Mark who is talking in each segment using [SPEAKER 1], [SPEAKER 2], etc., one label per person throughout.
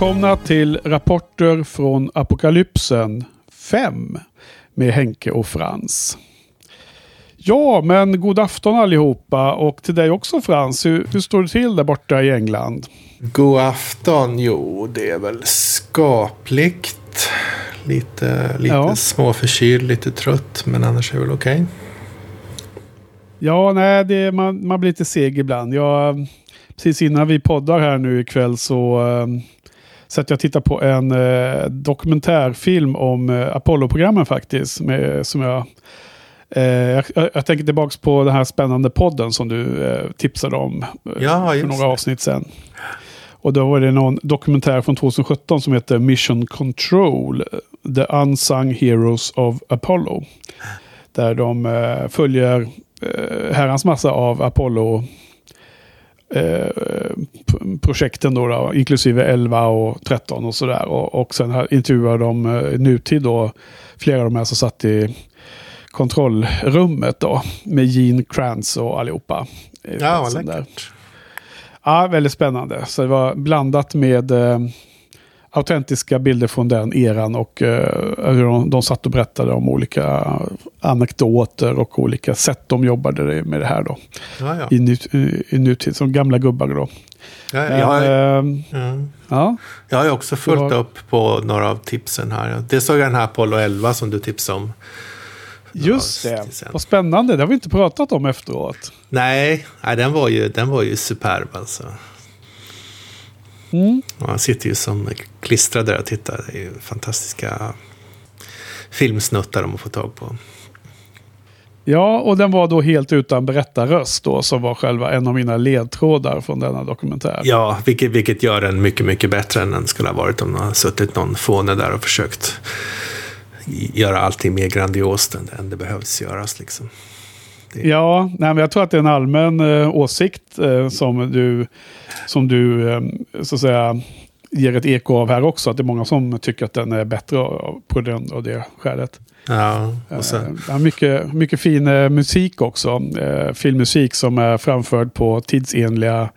[SPEAKER 1] Välkomna till Rapporter från Apokalypsen 5 med Henke och Frans. Ja, men god afton allihopa och till dig också Frans. Hur, hur står det till där borta i England?
[SPEAKER 2] God afton. Jo, det är väl skapligt. Lite, lite
[SPEAKER 1] Ja.
[SPEAKER 2] småförkyld, lite trött. Men annars är det väl okej.
[SPEAKER 1] Ja, nej, det, man, man blir lite seg ibland. Jag, precis innan vi poddar här nu ikväll så um, satt jag och tittade på en eh, dokumentärfilm om eh, Apollo-programmen faktiskt. Med, som jag, eh, jag, jag tänker tillbaka på den här spännande podden som du eh, tipsade om eh,
[SPEAKER 2] Ja,
[SPEAKER 1] för några avsnitt sedan. Och då var det någon dokumentär från 2017 som heter Mission Control. The Unsung Heroes of Apollo. Där de eh, följer eh, herrans massa av Apollo eh, projekten då, då, inklusive 11 och 13 och sådär. Och, och sen här intervjuar de eh, nutid då flera av de här som satt i kontrollrummet då med Gene Kranz och allihopa. i
[SPEAKER 2] Ja, vad
[SPEAKER 1] där.
[SPEAKER 2] läckert.
[SPEAKER 1] Ja, väldigt spännande. Så det var blandat med eh, autentiska bilder från den eran och eh, hur de, de satt och berättade om olika anekdoter och olika sätt de jobbade med det här då.
[SPEAKER 2] Ja, ja.
[SPEAKER 1] I, nut, i, i nutid, som gamla gubbar då.
[SPEAKER 2] Ja,
[SPEAKER 1] Men,
[SPEAKER 2] jag, har,
[SPEAKER 1] eh,
[SPEAKER 2] ja.
[SPEAKER 1] ja,
[SPEAKER 2] jag har också följt upp på några av tipsen här. Det såg jag den här Apollo 11 som du tipsade om.
[SPEAKER 1] just det. Vad spännande. Det har vi inte pratat om efteråt.
[SPEAKER 2] Nej, nej den, var ju, den var ju superb alltså.
[SPEAKER 1] Mm.
[SPEAKER 2] Man sitter ju som klistrad där och tittar. Det är ju fantastiska filmsnuttar de har fått tag på.
[SPEAKER 1] Ja, och den var då helt utan berättarröst då, som var själva en av mina ledtrådar från denna dokumentär.
[SPEAKER 2] Ja, vilket, vilket gör den mycket, mycket bättre än den skulle ha varit om det har suttit någon fåne där och försökt göra allting mer grandiost än, än det behövs göras. Liksom.
[SPEAKER 1] Ja, nej, men jag tror att det är en allmän eh, åsikt eh, som du, som du eh, så att säga, ger ett eko av här också. Att det är många som tycker att den är bättre av- på den och det skälet.
[SPEAKER 2] Ja, och
[SPEAKER 1] Eh,
[SPEAKER 2] sen,
[SPEAKER 1] det är mycket, mycket fin eh, musik också. Eh, filmmusik som är framförd på tidsenliga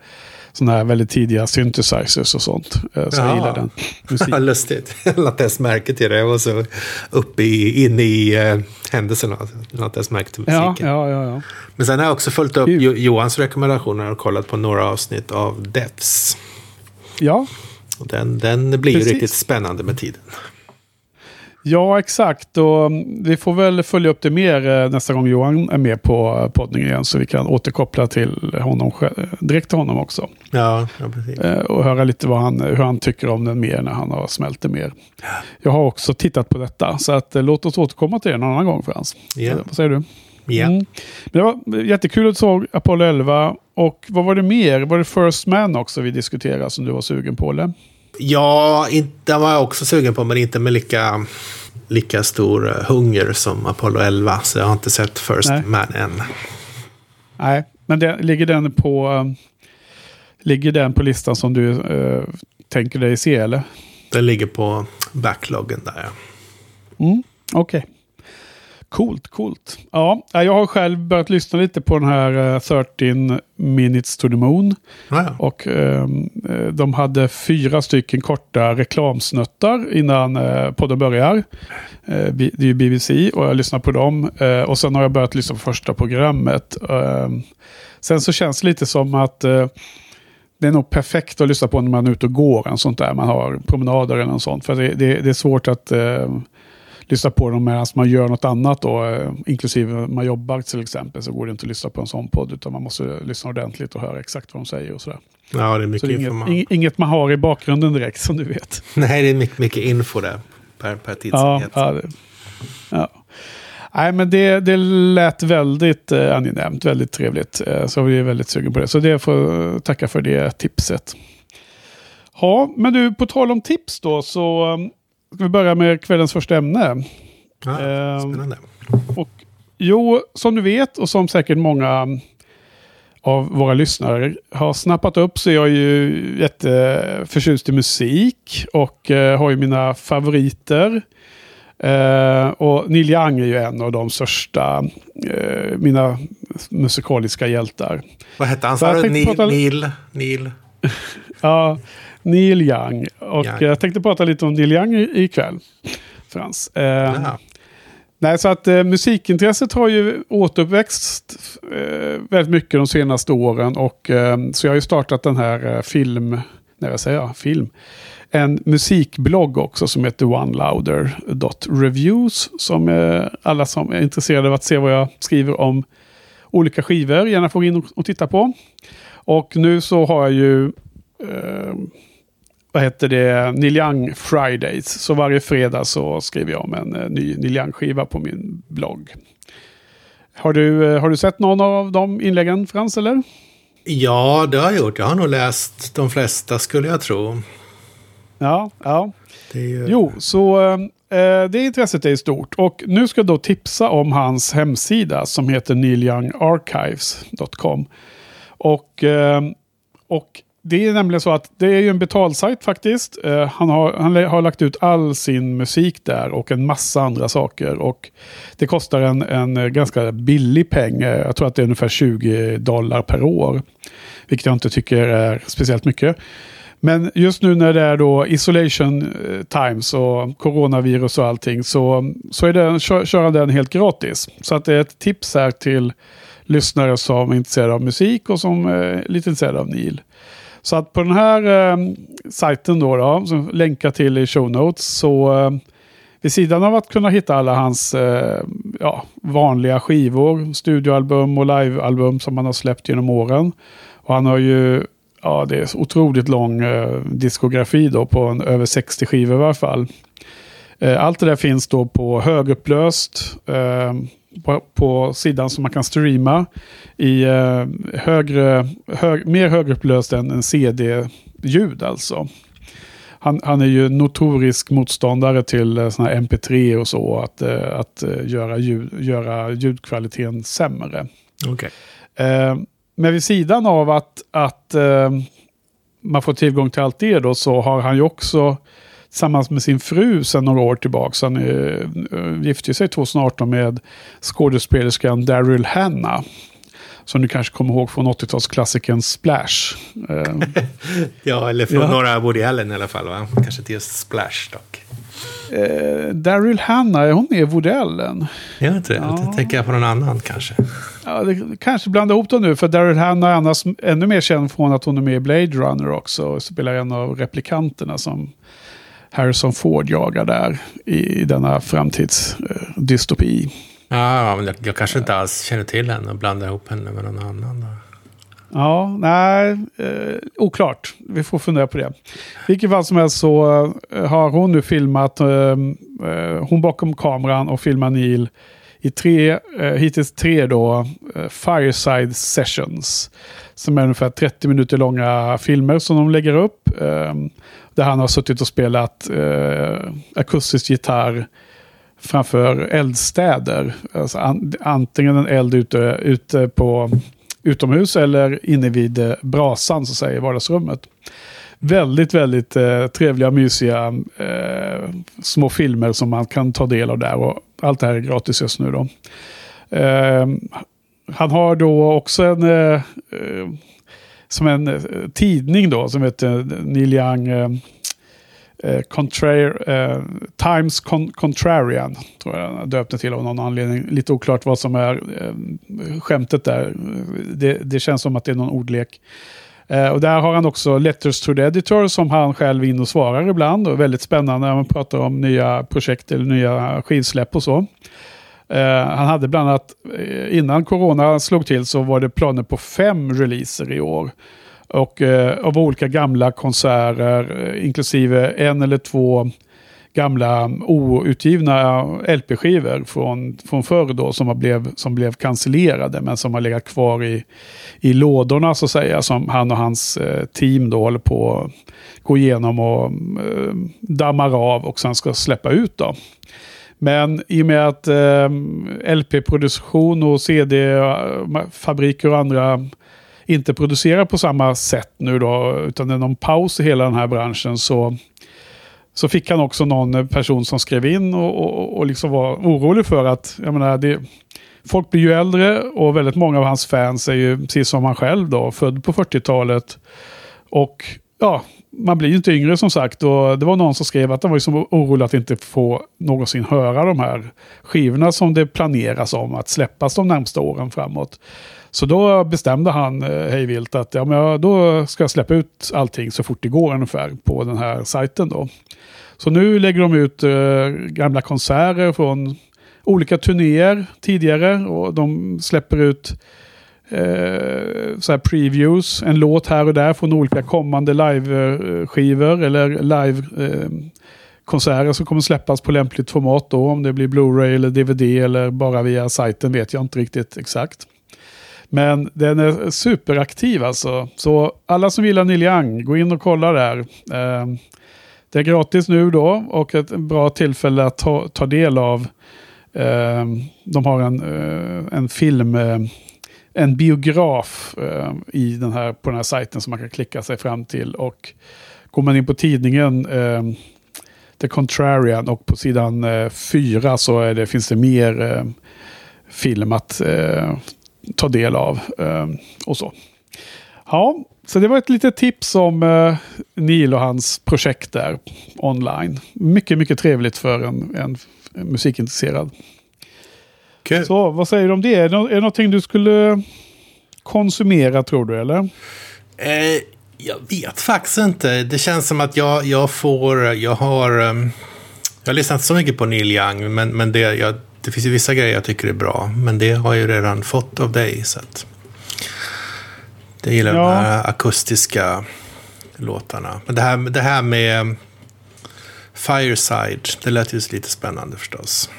[SPEAKER 1] sådana här väldigt tidiga synthesizers och sånt. Eh, så jag
[SPEAKER 2] Jaha.
[SPEAKER 1] gillar den musiken.
[SPEAKER 2] lustigt. Jag lade ens märke till det. Jag var så uppe i, inne i eh, händelserna. Jag lade ens märke till musiken.
[SPEAKER 1] Ja, ja, ja, ja.
[SPEAKER 2] Men sen har jag också följt upp jo, Johans rekommendationer och kollat på några avsnitt av Deaths.
[SPEAKER 1] ja,
[SPEAKER 2] den, den blir ju
[SPEAKER 1] Precis.
[SPEAKER 2] riktigt spännande med tiden.
[SPEAKER 1] Ja, exakt. Och mm, vi får väl följa upp det mer eh, nästa gång Johan är med på eh, podden igen. Så vi kan återkoppla till honom, själv- direkt till honom också.
[SPEAKER 2] Ja, ja precis.
[SPEAKER 1] Eh, Och höra lite vad han, hur han tycker om den mer när han har smält det mer. Jag har också tittat på detta. Så att, eh, låt oss återkomma till det någon annan gång Frans. Eh, Vad säger du?
[SPEAKER 2] Ja.
[SPEAKER 1] Mm. Men det var jättekul att du såg Apollo 11. Och vad var det mer? Var det First Man också vi diskuterade som du var sugen på? Eller?
[SPEAKER 2] Ja, den var jag också sugen på, men inte med lika, lika stor eh, hunger som Apollo 11. Så jag har inte sett First
[SPEAKER 1] Nej.
[SPEAKER 2] Man än.
[SPEAKER 1] Nej, men det, ligger, den på, eh, ligger den på listan som du eh, tänker dig se eller?
[SPEAKER 2] Den ligger på backloggen där. Ja.
[SPEAKER 1] Mm, Okej. Coolt, coolt. Ja, jag har själv börjat lyssna lite på den här eh, 13 minutes to the moon.
[SPEAKER 2] Ja, ja.
[SPEAKER 1] Och ehm, eh, de hade fyra stycken korta reklamsnuttar innan eh, podden börjar. Eh, det är ju BBC och jag lyssnar på dem. Eh, och sen har jag börjat lyssna på första programmet. Ehm, sen så känns det lite som att eh, det är nog perfekt att lyssna på när man är ute och går. En sånt där. Man har promenader eller något sånt. För det, det, det är svårt att eh, lyssna på dem medan man gör något annat. Då, eh, inklusive man jobbar till exempel. Så går det inte att lyssna på en sån podd. Utan man måste lyssna ordentligt och höra exakt vad de säger och sådär.
[SPEAKER 2] ja, det är
[SPEAKER 1] Så
[SPEAKER 2] mycket
[SPEAKER 1] det är inget,
[SPEAKER 2] Man...
[SPEAKER 1] ing- inget man har i bakgrunden direkt som du vet.
[SPEAKER 2] Nej, det är mycket, mycket info där per, per
[SPEAKER 1] Ja,
[SPEAKER 2] tidsenhet.
[SPEAKER 1] ja, det, ja. Nej, men det, det lät väldigt eh, angenämt, väldigt trevligt. Eh, så vi är väldigt sugen på det. Så det får tacka för det tipset. Ja, men du, på tal om tips då så ska vi börja med kvällens första ämne.
[SPEAKER 2] Ja,
[SPEAKER 1] Ehm,
[SPEAKER 2] spännande.
[SPEAKER 1] Och, jo, som du vet och som säkert många av våra lyssnare har snappat upp så är jag ju jätteförtjust i musik och eh, har ju mina favoriter. Eh, och Neil Young är ju en av de största, eh, mina musikaliska hjältar.
[SPEAKER 2] Vad hette han?
[SPEAKER 1] Så
[SPEAKER 2] Neil?
[SPEAKER 1] prata-
[SPEAKER 2] Neil? Neil?
[SPEAKER 1] Ja, Neil Young. Och
[SPEAKER 2] Ja.
[SPEAKER 1] jag tänkte prata lite om Neil Young i- ikväll. Frans. Eh. Nej, så att eh, musikintresset har ju återuppväxt eh, väldigt mycket de senaste åren. Och, eh, så jag har ju startat den här eh, film, när jag säger jag, film, en musikblogg också som heter onelouder.reviews. Som eh, alla som är intresserade av att se vad jag skriver om olika skivor gärna får in och, och titta på. Och nu så har jag ju eh, vad heter det, Neil Young Fridays. Så varje fredag så skriver jag om en eh, ny Neil Young-skiva på min blogg. Har du, eh, har du sett någon av de inläggen, Frans, eller?
[SPEAKER 2] ja, det har jag gjort. Jag har nog läst de flesta skulle jag tro.
[SPEAKER 1] Ja, ja.
[SPEAKER 2] Det är ju...
[SPEAKER 1] Jo, så eh, det intresset är stort. Och nu ska jag då tipsa om hans hemsida som heter neilyoungarchives.com. Och, eh, och det är nämligen så att det är ju en betalsajt faktiskt. Eh, han, har, han har lagt ut all sin musik där och en massa andra saker. Och det kostar en, en ganska billig peng. Eh, jag tror att det är ungefär 20 dollar per år. Vilket jag inte tycker är speciellt mycket. Men just nu när det är då isolation eh, times och coronavirus och allting så, så är den, kör, kör han den helt gratis. Så att det är ett tips här till lyssnare som är intresserade av musik och som är lite intresserade av Neil. Så att på den här eh, sajten då, då som länkar till i show notes, så eh, vid sidan av att kunna hitta alla hans eh, ja, vanliga skivor, studioalbum och livealbum som han har släppt genom åren. Och han har ju, ja det är otroligt lång eh, diskografi då på en, över 60 skivor i varje fall. Eh, allt det där finns då på högupplöst eh, på, på sidan som man kan streama i eh, högre, hög, mer högupplöst än en CD-ljud alltså. Han, han är ju notorisk motståndare till eh, såna här MP3 och så, att, eh, att eh, göra, ljud, göra ljudkvaliteten sämre.
[SPEAKER 2] Okej.
[SPEAKER 1] Eh, men vid sidan av att, att eh, man får tillgång till allt det då så har han ju också tillsammans med sin fru sedan några år tillbaka. Han eh, gifte sig 2018 med skådespelerskan Daryl Hannah. Som du kanske kommer ihåg från 80-talsklassikern Splash. Eh,
[SPEAKER 2] Ja, eller från
[SPEAKER 1] Ja.
[SPEAKER 2] några Woody Allen i alla fall, va? Kanske inte just Splash dock.
[SPEAKER 1] eh, Daryl Hannah, är hon med i Woody Allen?
[SPEAKER 2] Jag inte,
[SPEAKER 1] Ja.
[SPEAKER 2] jag tänker jag på någon annan kanske.
[SPEAKER 1] Ja, det, kanske blandar ihop dem nu, för Daryl Hannah är annars ännu mer känd från att hon är med i Blade Runner också. Och spelar en av replikanterna som Harrison Ford jagar där i, i denna framtidsdystopi.
[SPEAKER 2] Ja, men jag, jag kanske inte alls känner till henne och blandar ihop henne med någon annan. Då.
[SPEAKER 1] Ja, nej, eh, oklart. Vi får fundera på det. I vilket fall som helst så eh, har hon nu filmat, eh, eh, hon bakom kameran och filmar Neil i tre, eh, hittills tre då, eh, Fireside Sessions. Som är ungefär 30 minuter långa filmer som de lägger upp. Eh, där han har suttit och spelat eh, akustisk gitarr framför eldstäder. Alltså an, antingen en eld ute, ute på utomhus eller inne vid eh, brasan så säger i vardagsrummet. Väldigt, väldigt eh, trevliga, mysiga eh, små filmer som man kan ta del av där. Och allt det här är gratis just nu då. Eh, han har då också en, eh, eh som en eh, tidning då, som heter Neil Young eh, Contrar, eh, Times Con Contrarian, tror jag han döpte till av någon anledning. Lite oklart vad som är eh, skämtet där. Det, det känns som att det är någon ordlek. Eh, och där har han också Letters to the Editor som han själv är in och svarar ibland. Och väldigt spännande när man pratar om nya projekt eller nya skivsläpp och så. Eh, han hade bland annat, eh, innan corona slog till så var det planer på fem releaser i år. Och eh, av olika gamla konserter, eh, inklusive en eller två gamla outgivna LP-skivor från, från förr då som, blev, som blev cancellerade men som har legat kvar i, i lådorna så att säga som han och hans eh, team då håller på att gå igenom och eh, dammar av och sen ska släppa ut då. Men i och med att eh, LP-produktion och CD-fabriker och andra inte producerar på samma sätt nu då, utan det är någon paus i hela den här branschen så, så fick han också någon person som skrev in och, och, och liksom var orolig för att, jag menar, det, folk blir ju äldre och väldigt många av hans fans är ju, precis som han själv då, född på 40-talet. Och ja, man blir ju inte yngre som sagt. Och det var någon som skrev att han var liksom orolig att inte få någonsin höra de här skivorna som det planeras om att släppas de närmsta åren framåt. Så då bestämde han eh, hejvilt att ja, men jag, då ska jag släppa ut allting så fort det går ungefär på den här sajten då. Så nu lägger de ut eh, gamla konserter från olika turnéer tidigare och de släpper ut eh, så previews, en låt här och där från olika kommande live-skivor eller live-konserter eh, som kommer släppas på lämpligt format då. Om det blir Blu-ray eller DVD eller bara via sajten vet jag inte riktigt exakt. Men den är superaktiv alltså. Så alla som gillar Neil Young, gå in och kolla där. Ehm, det är gratis nu då och ett bra tillfälle att ta, ta del av. Ehm, de har en, eh, en film, eh, en biograf eh, i den här, på den här sajten som man kan klicka sig fram till. Och går man in på tidningen ehm, The Contrarian och på sidan fyra så är det, finns det mer film att ta del av. och så. Ja, så det var ett litet tips om uh, Neil och hans projekt där online. Mycket, mycket trevligt för en, en, en musikintresserad.
[SPEAKER 2] Kul.
[SPEAKER 1] Så vad säger du om det? Är det, är det någonting du skulle konsumera tror du eller?
[SPEAKER 2] Eh, jag vet faktiskt inte. Det känns som att jag, jag får, jag har, um, jag har lyssnat så mycket på Neil Young, men, men det, jag, det finns ju vissa grejer jag tycker är bra, men det har jag ju redan fått av dig. Så att... Jag gillar ja. de här akustiska låtarna. Men det här, det här med Fireside, det lät ju lite spännande förstås.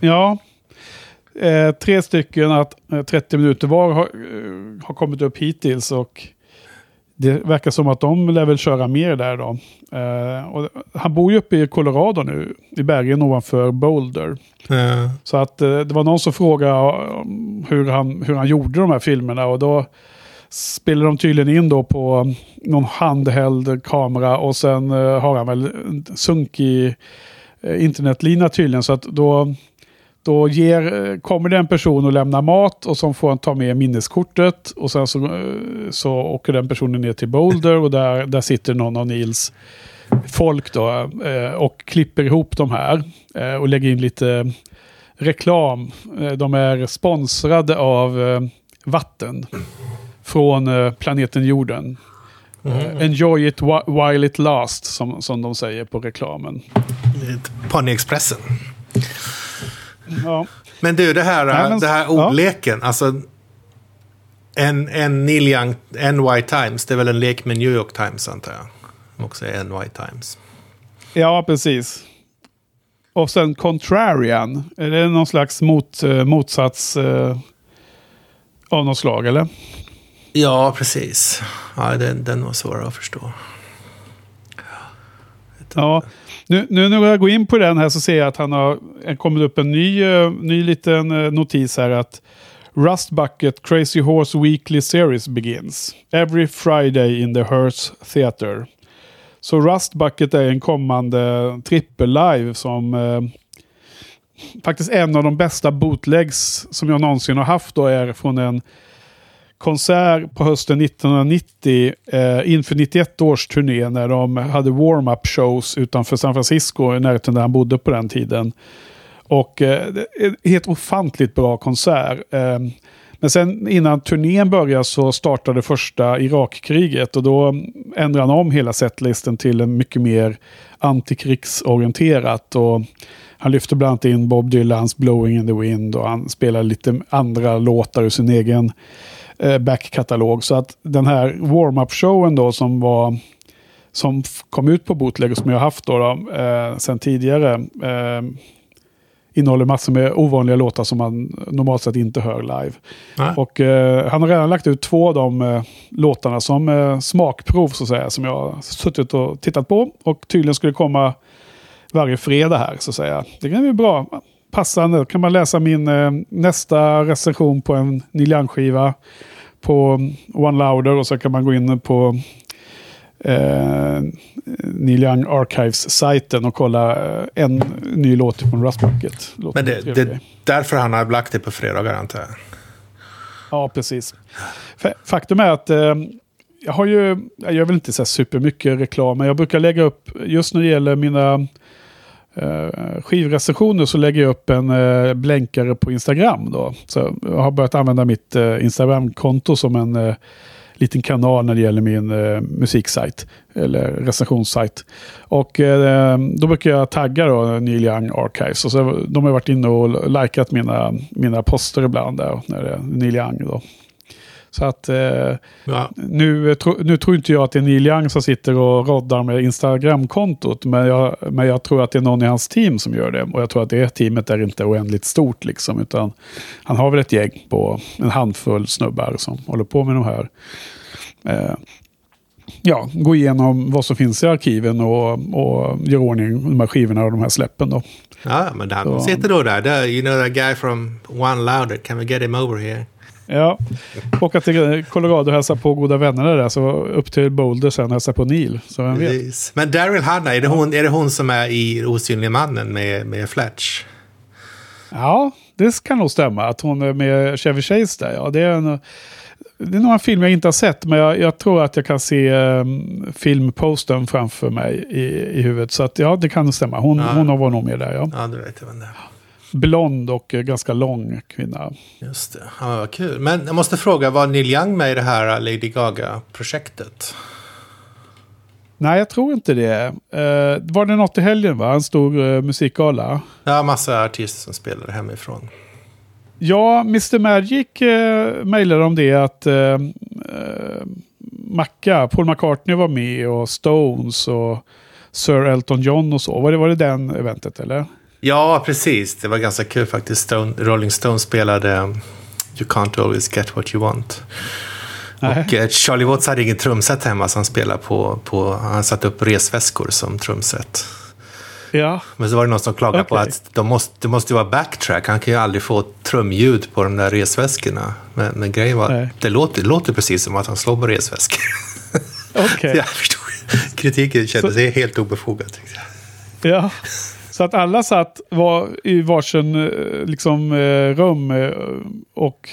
[SPEAKER 1] Ja, eh, tre stycken att eh, 30 minuter var har, eh, har kommit upp hittills. Och det verkar som att de lär väl köra mer där då. Och han bor ju uppe i Colorado nu, i bergen ovanför Boulder. Mm. Så att eh, det var någon som frågade hur han, hur han gjorde de här filmerna. Och då spelar de tydligen in då på någon handheld kamera och sen uh, har han väl sunkig uh, internetlina tydligen. Så att då, då ger, kommer det en person och lämnar mat och så får han ta med minneskortet. Och sen så, så åker den personen ner till Boulder och där, där sitter någon av Nils folk då och klipper ihop de här och lägger in lite reklam. De är sponsrade av vatten från eh, planeten jorden. Mm. Enjoy it while it lasts, som, som de säger på reklamen.
[SPEAKER 2] Ponyexpressen. Ja. Men du, det här, Nej, men, det här ordleken. Ja. Alltså, en, en Neil Young, NY Times, det är väl en lek med New York Times antar jag. Också NY Times.
[SPEAKER 1] Ja, precis. Och sen Contrarian. Är det någon slags mot, eh, motsats eh, av något slag, eller?
[SPEAKER 2] Ja, precis. Ja, den, den var svårare att förstå.
[SPEAKER 1] Ja, nu, nu när jag går in på den här så ser jag att han har eh, kommit upp en ny, uh, ny liten uh, notis här att Rust Bucket Crazy Horse Weekly Series begins. Every Friday in the Hearst Theater. Så Rust Bucket är en kommande trippel-live som uh, faktiskt en av de bästa bootlegs som jag någonsin har haft då är från en konsert på hösten 1990 eh, inför 91 års turné när de hade warm-up shows utanför San Francisco i närheten där han bodde på den tiden. Och eh, helt ofantligt bra konsert. Eh, men sen innan turnén började så startade första Irakkriget och då ändrade han om hela setlisten till en mycket mer antikrigsorienterat. Och han lyfte bland annat in Bob Dylans Blowing in the Wind och han spelade lite andra låtar ur sin egen eh, backkatalog. Så att den här warm-up-showen då som var som kom ut på bootleg och som jag haft då, då eh, sen tidigare. Eh, innehåller massor med ovanliga låtar som man normalt sett inte hör live. Nej. Och eh, han har redan lagt ut två av de eh, låtarna som eh, smakprov så att säga. Som jag har suttit och tittat på. Och tydligen skulle komma varje fredag här så att säga. Det kan bli bra passande kan man läsa min eh, nästa recension på en Neil Young-skiva på One Louder och så kan man gå in på eh, Neil Young Archives-sajten och kolla eh, en ny låt från Rust Bucket.
[SPEAKER 2] Men det, det är därför han har lagt det på fredagar antar jag?
[SPEAKER 1] Ja, precis. Faktum är att eh, jag har ju, jag gör väl inte så supermycket reklam, men jag brukar lägga upp, just när det gäller mina eh, skivrecensioner så lägger jag upp en eh, blänkare på Instagram. Då. Så jag har börjat använda mitt eh, Instagram-konto som en eh, liten kanal när det gäller min eh, musiksajt. Eller recensionssajt. Och eh, då brukar jag tagga då Neil Young Archives. Och så, de har varit inne och likat mina, mina poster ibland där. När det är Neil Young då. Så att eh, ja. nu, tro, nu tror inte jag att det är Neil Young som sitter och roddar med Instagram-kontot. Men jag, men jag tror att det är någon i hans team som gör det. Och jag tror att det teamet är inte oändligt stort liksom. Utan han har väl ett gäng på en handfull snubbar som håller på med de här. Eh, ja, gå igenom vad som finns i arkiven och, och göra ordning de här skivorna och de här släppen då.
[SPEAKER 2] Ja, men han sitter då där. You know that guy from One Louder, can we get him over here?
[SPEAKER 1] Ja, åka till Colorado och hälsa på goda vänner där. Så upp till Boulder sen och hälsa på Neil. Så vem vet.
[SPEAKER 2] Men Daryl Hannah, är det, hon, är det hon som är i Osynliga mannen med, med Fletch?
[SPEAKER 1] Ja, det kan nog stämma. Att hon är med Chevy Chase där. Ja, det är en, det är nog en film jag inte har sett, men jag, jag tror att jag kan se um, filmposten framför mig i, i huvudet. Så att, ja, det kan stämma. Hon, ja. hon har varit nog med där. Ja,
[SPEAKER 2] ja du vet jag vem det är
[SPEAKER 1] blond och ganska lång kvinna.
[SPEAKER 2] Just det, ja, vad kul. Men jag måste fråga, var Neil Young med i det här Lady Gaga-projektet?
[SPEAKER 1] Nej, jag tror inte det. Uh, var det något i helgen, va? En stor uh, musikgala?
[SPEAKER 2] Ja, massa artister som spelade hemifrån.
[SPEAKER 1] Ja, Mr Magic uh, mejlade om det att uh, Macca, Paul McCartney var med och Stones och Sir Elton John och så. Var det, var det den eventet eller?
[SPEAKER 2] Ja, precis. Det var ganska kul faktiskt. Stone, Rolling Stone spelade You can't always get what you want. Nej. Och eh, Charlie Watts hade ingen trumset hemma så han spelade på, på han satte upp resväskor som trumset.
[SPEAKER 1] Ja.
[SPEAKER 2] Men så var det någon som klagade okay. på att de måste, det måste vara backtrack. Han kan ju aldrig få trumljud på de där resväskorna. Men, men grejen var att det låter, det låter precis som att han slår på resväskor.
[SPEAKER 1] Okay.
[SPEAKER 2] jag förstod. Kritiken kändes så... helt obefogad.
[SPEAKER 1] Ja. Så att alla satt var i varsin eh, liksom, eh, rum eh, och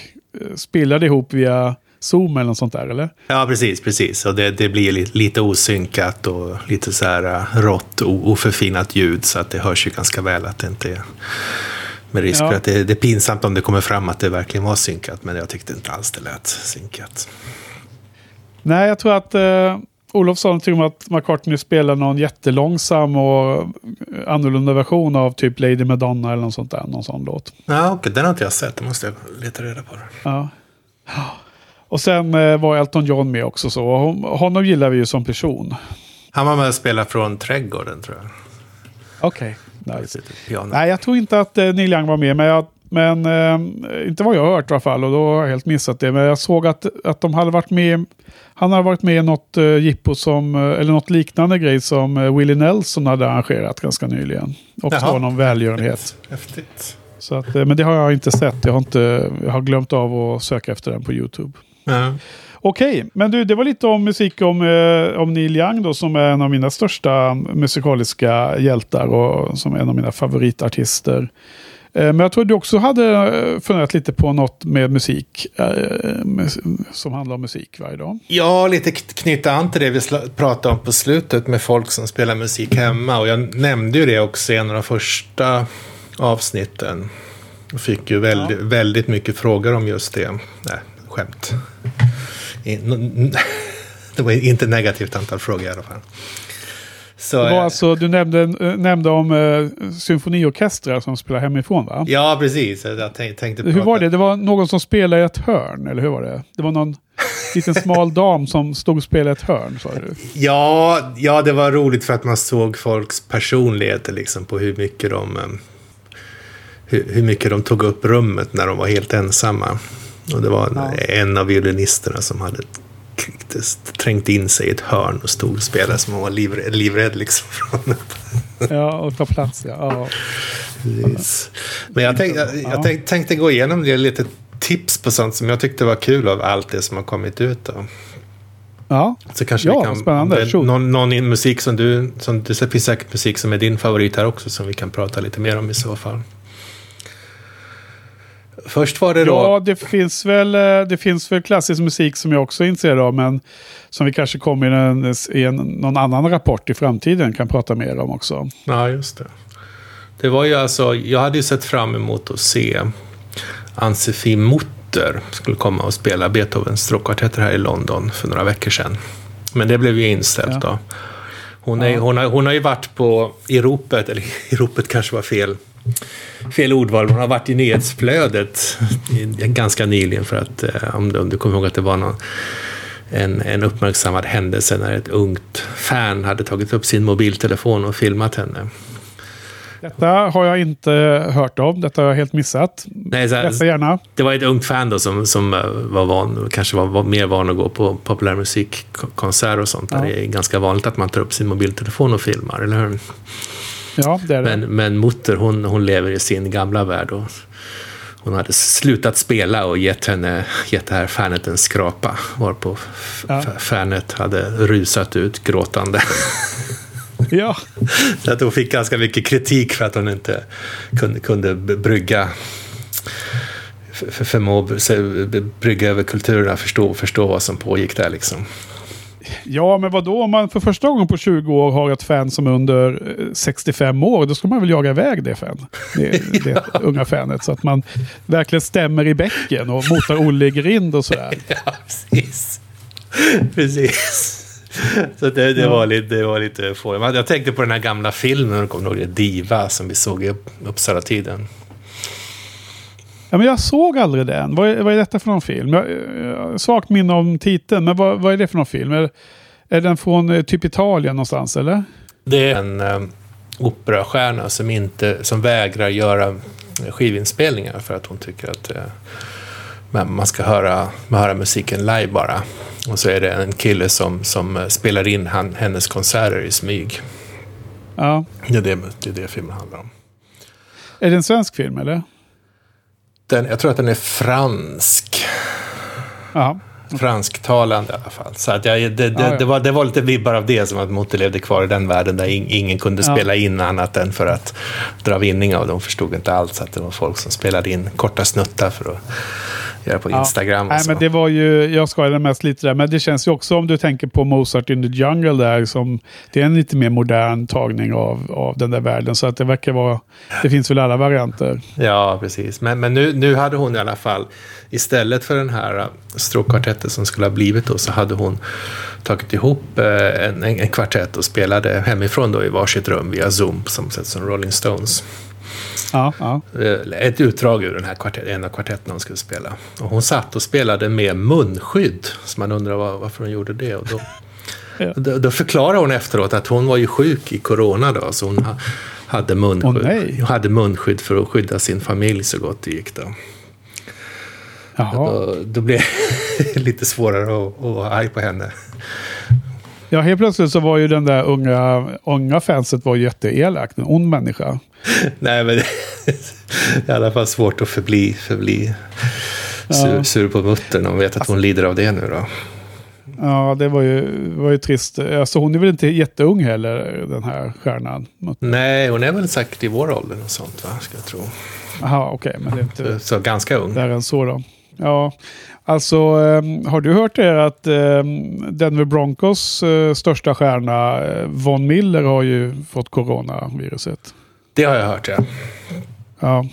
[SPEAKER 1] spelade ihop via Zoom eller något sånt där, eller?
[SPEAKER 2] Ja, precis, precis. Och det, det blir lite osynkat och lite så här rått, oförfinat ljud. Så att det hörs ju ganska väl att det inte är... Med risk ja. för att det, det, är pinsamt om det kommer fram att det verkligen var synkat. Men jag tyckte inte alls det lät synkat.
[SPEAKER 1] Nej, jag tror att eh, Olof sa någonting om att McCartney spelar någon jättelångsam och annorlunda version av typ Lady Madonna eller något sånt där. Någon sån låt.
[SPEAKER 2] Ja, okej. Okay. Den har inte jag sett. Det måste jag leta reda på.
[SPEAKER 1] Ja. Och sen eh, var Elton John med också så. Honom gillar vi ju som person.
[SPEAKER 2] Han var med och spelade från Trädgården tror jag.
[SPEAKER 1] Okej, okay. nice. Nej, jag tror inte att eh, Neil Young var med. Men, jag, men eh, inte vad jag har hört i alla fall. Och då har jag helt missat det. Men jag såg att, att de hade varit med han har varit med i något uh, jippo som, uh, eller något liknande grej som uh, Willie Nelson hade arrangerat ganska nyligen. Också var någon välgörenhet.
[SPEAKER 2] Häftigt.
[SPEAKER 1] Så att, men det har jag inte sett. Jag har, inte, jag har glömt av att söka efter den på YouTube.
[SPEAKER 2] Mm.
[SPEAKER 1] Okej, men du, det var lite om musik om, om Neil Young då, som är en av mina största musikaliska hjältar och som är en av mina favoritartister. Eh, men jag tror du också hade eh, funderat lite på något med musik. Eh, som handlar om musik varje dag.
[SPEAKER 2] Ja, lite knyta an till det vi pratade om på slutet med folk som spelar musik hemma. Och jag nämnde ju det också i en av de första avsnitten. Jag fick ju väldigt, ja. väldigt mycket frågor om just det. Nej, skämt. Det var inte negativt antal frågor i alla fall.
[SPEAKER 1] Så, det var eh, alltså, du nämnde, eh, nämnde om uh, symfoniorkestrar som spelar hemifrån va?
[SPEAKER 2] Ja, precis. Jag tänkte
[SPEAKER 1] hur var det? Det var någon som spelade i ett hörn, eller hur var det? Det var någon liten smal dam som stod och spelade i ett hörn, sa du?
[SPEAKER 2] Ja, ja, det var roligt för att man såg folks personligheter liksom på hur mycket de hur, hur mycket de tog upp rummet när de var helt ensamma. Och det var ja. en av violinisterna som hade trängt in sig i ett hörn och stod och spelade som hon var livrädd, livrädd liksom.
[SPEAKER 1] ja, och ta plats ja. ja.
[SPEAKER 2] Men jag, tänk, jag, jag tänk, tänkte gå igenom det lite tips på sånt som jag tyckte var kul av allt det som har kommit ut. Då.
[SPEAKER 1] Ja,
[SPEAKER 2] så kanske ja, vi kan, spännande. Någon, någon musik som du, som, det finns säkert musik som är din favorit här också som vi kan prata lite mer om i så fall. Först var det då...
[SPEAKER 1] Ja, det finns, väl, eh, det finns väl klassisk musik som jag också är intresserad av, men som vi kanske kommer i, en, i en, någon annan rapport i framtiden kan prata mer om också.
[SPEAKER 2] Ja, just det. Det var ju alltså, jag hade ju sett fram emot att se Ann-Sofie Mutter skulle komma och spela Beethovens stråkkvartetter här i London för några veckor sedan. Men det blev ju inställt ja. då. Hon, är, ja. hon, har, hon har ju varit på i ropet, eller i ropet kanske var fel, fel ordval, hon har varit i nyhetsflödet ganska nyligen för att, eh, om, du kommer ihåg att det var någon en, en uppmärksammad händelse när ett ungt fan hade tagit upp sin mobiltelefon och filmat henne.
[SPEAKER 1] Detta har jag inte hört om. Detta har jag helt missat.
[SPEAKER 2] Nej, så här, gärna. Det var ett ungt fan då som, som eh, var van, kanske var, var mer van att gå på populärmusikkonserter och sånt. Ja. Där det är ganska vanligt att man tar upp sin mobiltelefon och filmar, eller hur?
[SPEAKER 1] Ja, det är
[SPEAKER 2] det. Men, men Mutter, hon, hon lever i sin gamla värld. Och hon hade slutat spela och gett, henne, gett det här fanet en skrapa. Varpå ja. fanet hade rusat ut gråtande.
[SPEAKER 1] Ja.
[SPEAKER 2] Så att hon fick ganska mycket kritik för att hon inte kunde, kunde brygga förmå brygga över kulturerna, förstå, förstå vad som pågick där liksom.
[SPEAKER 1] Ja, men vad då om man för första gången på 20 år har ett fan som är under 65 år, då ska man väl jaga iväg det fan. Det, det unga fanet. Så att man verkligen stämmer i bäcken och motar Olle i grind och sådär.
[SPEAKER 2] Ja, precis. Precis. Så det, det, var lite, det var lite få. Jag tänkte på den här gamla filmen, kommer ihåg det? Diva, som vi såg i Uppsala-tiden.
[SPEAKER 1] Ja, men jag såg aldrig den. Vad är, vad är detta för någon film? Jag, har svagt minne om titeln, men vad, vad, är det för någon film? Är, är den från eh, typ Italien någonstans, eller?
[SPEAKER 2] Det är en um, operastjärna som, inte, som vägrar göra skivinspelningar för att hon tycker att uh, man ska höra, höra musiken live bara. Och så är det en kille som, som spelar in han, hennes konserter i smyg.
[SPEAKER 1] Ja.
[SPEAKER 2] Det är det, det är det filmen handlar om.
[SPEAKER 1] Är det en svensk film eller?
[SPEAKER 2] Den, jag tror att den är fransk.
[SPEAKER 1] Ja.
[SPEAKER 2] Fransktalande i alla fall. Så att jag, det, det, ja, ja. det, var, det var lite vibbar av det som att Motte levde kvar i den världen där ingen kunde spela in annat än för att dra vinning av. De förstod inte alls att det var folk som spelade in korta snuttar för att göra på Instagram.
[SPEAKER 1] Ja. Nej, men det var ju, jag skojade mest lite där, men det känns ju också om du tänker på Mozart in the Jungle där, som, det är en lite mer modern tagning av, av den där världen. Så att det verkar vara, det finns väl alla varianter.
[SPEAKER 2] Ja, precis. Men, men nu, nu hade hon i alla fall, istället för den här äh, stråkkvartetten som skulle ha blivit då, så hade hon tagit ihop äh, en, en, en kvartett och spelade hemifrån då i varsitt rum via Zoom, som sett som Rolling Stones.
[SPEAKER 1] Ja, ja.
[SPEAKER 2] Eh, ett utdrag ur den här kvartett, en av kvartetterna hon skulle spela. Och hon satt och spelade med munskydd. Så man undrar var, varför hon gjorde det. Och då, ja. då, då förklarar hon efteråt att hon var ju sjuk i corona då. Så hon hade munskydd, oh, hade munskydd för att skydda sin familj så gott det gick. Då.
[SPEAKER 1] Jaha.
[SPEAKER 2] Då, då blev det lite svårare att, att vara arg på henne.
[SPEAKER 1] Ja, helt plötsligt så var ju den där unga, unga fanset var jätteelak. En ond människa.
[SPEAKER 2] Nej, men det är i alla fall svårt att förbli, förbli ja. sur, sur på muttern och vet att hon lider av det nu då.
[SPEAKER 1] Ja, det var ju, var ju trist. Alltså, hon är väl inte jätteung heller, den här stjärnan?
[SPEAKER 2] Nej, hon är väl säkert i vår ålder och sånt, va? Ska jag tro.
[SPEAKER 1] Jaha, okej. Okay, men det är inte...
[SPEAKER 2] Så, så ganska ung.
[SPEAKER 1] Där än så då. Ja, alltså um, har du hört det att um, Denver Broncos uh, största stjärna uh, Von Miller har ju fått coronaviruset?
[SPEAKER 2] Det har jag hört, ja.
[SPEAKER 1] Ja.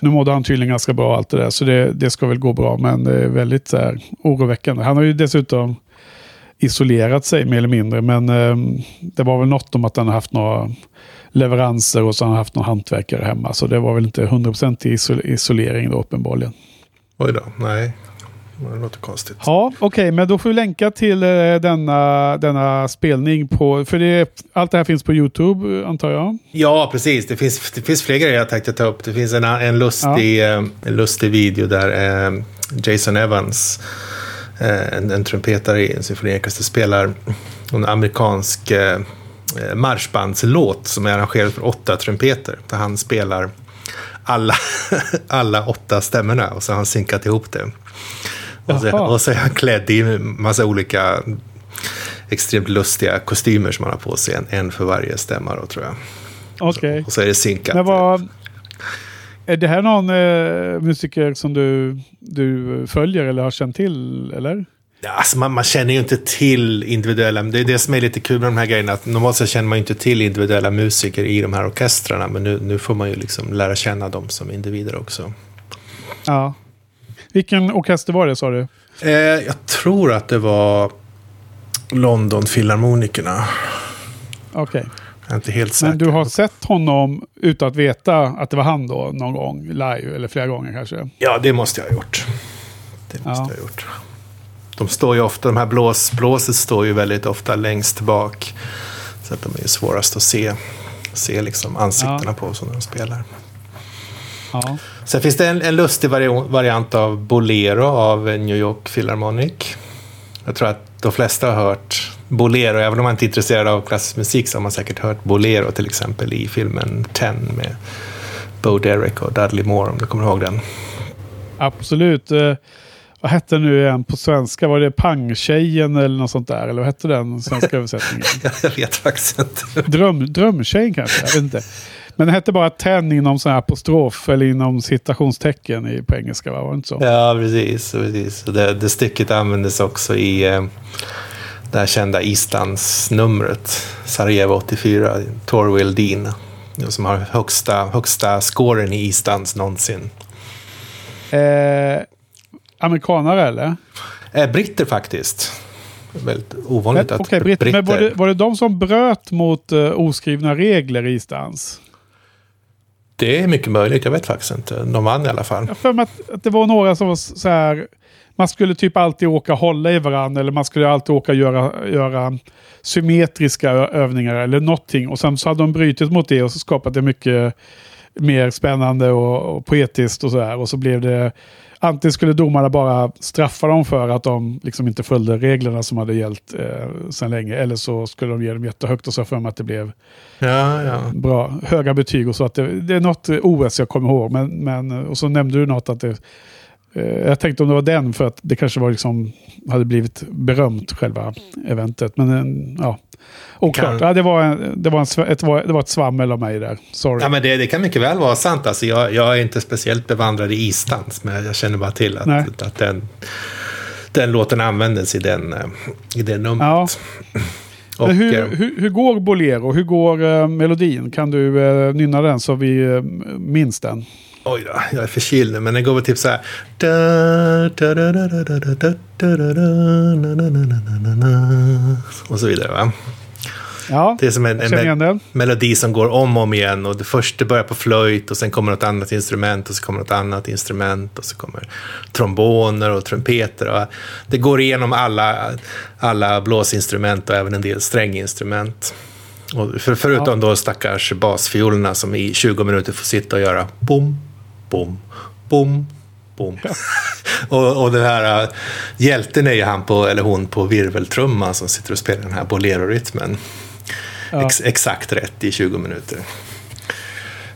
[SPEAKER 1] Nu mådde han tydligen ganska bra allt det där, så det, det ska väl gå bra. Men det är väldigt så här, oroväckande. Han har ju dessutom isolerat sig mer eller mindre. Men eh, det var väl något om att han har haft några leveranser och så har han haft någon hantverkare hemma. Så det var väl inte 100% isol isolering då uppenbarligen.
[SPEAKER 2] Oj då, nej. Det låter konstigt.
[SPEAKER 1] Ja, okej, okay, men då får vi länka till eh, denna, denna spelning på, för det, allt det här finns på YouTube antar jag?
[SPEAKER 2] Ja, precis. Det finns, det finns fler grejer jag tänkte ta upp. Det finns en, en, lustig, ja. Eh, en lustig video där eh, Jason Evans, en, en trumpetare i en symfoniorkester, spelar en amerikansk marschbandslåt som är arrangerad för åtta trumpeter. Där han spelar alla, alla åtta stämmorna och så har han synkat ihop det. Och så, och så är han klädd i massa olika extremt lustiga kostymer som han har på sig. En, en för varje stämma då, tror jag.
[SPEAKER 1] Okej. Okay.
[SPEAKER 2] Och så är det synkat.
[SPEAKER 1] Men vad, Är det här någon eh, musiker som du, du följer eller har känt till? Eller?
[SPEAKER 2] Alltså man, man, känner ju inte till individuella, det är det som är lite kul med de här grejerna, att normalt så känner man ju inte till individuella musiker i de här orkestrarna, men nu, nu får man ju liksom lära känna dem som individer också.
[SPEAKER 1] Ja. Vilken orkester var det sa du?
[SPEAKER 2] Eh, jag tror att det var London Filharmonikerna.
[SPEAKER 1] Okej. Okay.
[SPEAKER 2] Jag är inte helt säker.
[SPEAKER 1] Men du har sett honom utan att veta att det var han då någon gång live? Eller flera gånger kanske?
[SPEAKER 2] Ja, det måste jag ha gjort. Det måste ja. jag ha gjort. De står ju ofta, de här blås, blåset står ju väldigt ofta längst bak. Så att de är ju svårast att se, se liksom ansiktena ja. på när de spelar. Ja. Sen finns det en, en lustig variant av Bolero av New York Philharmonic. Jag tror att de flesta har hört Bolero. Även om man inte är intresserad av klassisk musik så har man säkert hört Bolero till exempel i filmen Ten med Bo Derek och Dudley Moore om du kommer ihåg den.
[SPEAKER 1] Absolut. Eh, vad hette nu igen på svenska? Var det Pangtjejen eller något sånt där? Eller vad hette den svenska översättningen?
[SPEAKER 2] jag vet faktiskt inte.
[SPEAKER 1] Dröm, drömtjejen kanske? Jag vet inte. Men det hette bara Ten inom sån här apostrof eller inom citationstecken i, på engelska, va? var det inte så?
[SPEAKER 2] Ja, precis. precis. Det, det stycket användes också i eh, det här kända Islands-numret, Sarajevo 84, Torvill Dean, som har högsta, högsta scoren i Islands någonsin.
[SPEAKER 1] Eh, amerikanare eller?
[SPEAKER 2] Eh, britter faktiskt. Väldigt ovanligt
[SPEAKER 1] men, att okay, britter... Men var det, var det de som bröt mot uh, oskrivna regler i Islands?
[SPEAKER 2] Det är mycket möjligt, jag vet faktiskt inte. De vann i alla fall.
[SPEAKER 1] Jag för mig att, att det var några som var så här man skulle typ alltid åka hålla i varandra eller man skulle alltid åka göra, göra symmetriska övningar eller någonting. Och sen så hade de brutit mot det och så skapat det mycket mer spännande och, och poetiskt och så här. Och så blev det antingen skulle domarna bara straffa dem för att de liksom inte följde reglerna som hade gällt eh, sedan länge. Eller så skulle de ge dem jättehögt och så för mig att det blev
[SPEAKER 2] ja, ja.
[SPEAKER 1] bra, höga betyg. och så att det, det, är något OS jag kommer ihåg. Men, men, och så nämnde du något att det jag tänkte om det var den för att det kanske var liksom, hade blivit berömt själva eventet. Men eh, ja, oklart. Ja, det, var, det, var en, ett, det var ett svammel av mig där. Sorry.
[SPEAKER 2] Ja, men det, det kan mycket väl vara sant. Alltså, jag, jag är inte speciellt bevandrad i isdans, men jag känner bara till att, att den, den låten användes i den, eh, i det numret. Ja.
[SPEAKER 1] Och, hur, hur, hur, går Bolero? Hur går uh, melodin? Kan du uh, nynna den så vi uh, minns den?
[SPEAKER 2] Oj då, jag är förkyld nu, men den går väl typ så här. Och så vidare va?
[SPEAKER 1] Ja,
[SPEAKER 2] det är som en, en me melodi som går om och om igen. Och det första börjar på flöjt och sen kommer något annat instrument och så kommer något annat instrument och så kommer tromboner och trumpeter. Och det går igenom alla, alla blåsinstrument och även en del stränginstrument. Och för, förutom ja. då stackars basfiolerna som i 20 minuter får sitta och göra bom, bom, bom, bom. och, och den här uh, hjälten är ju han på, eller hon på virveltrumman som sitter och spelar den här bolero-rytmen. Ja. Ex, exakt rätt i 20 minuter.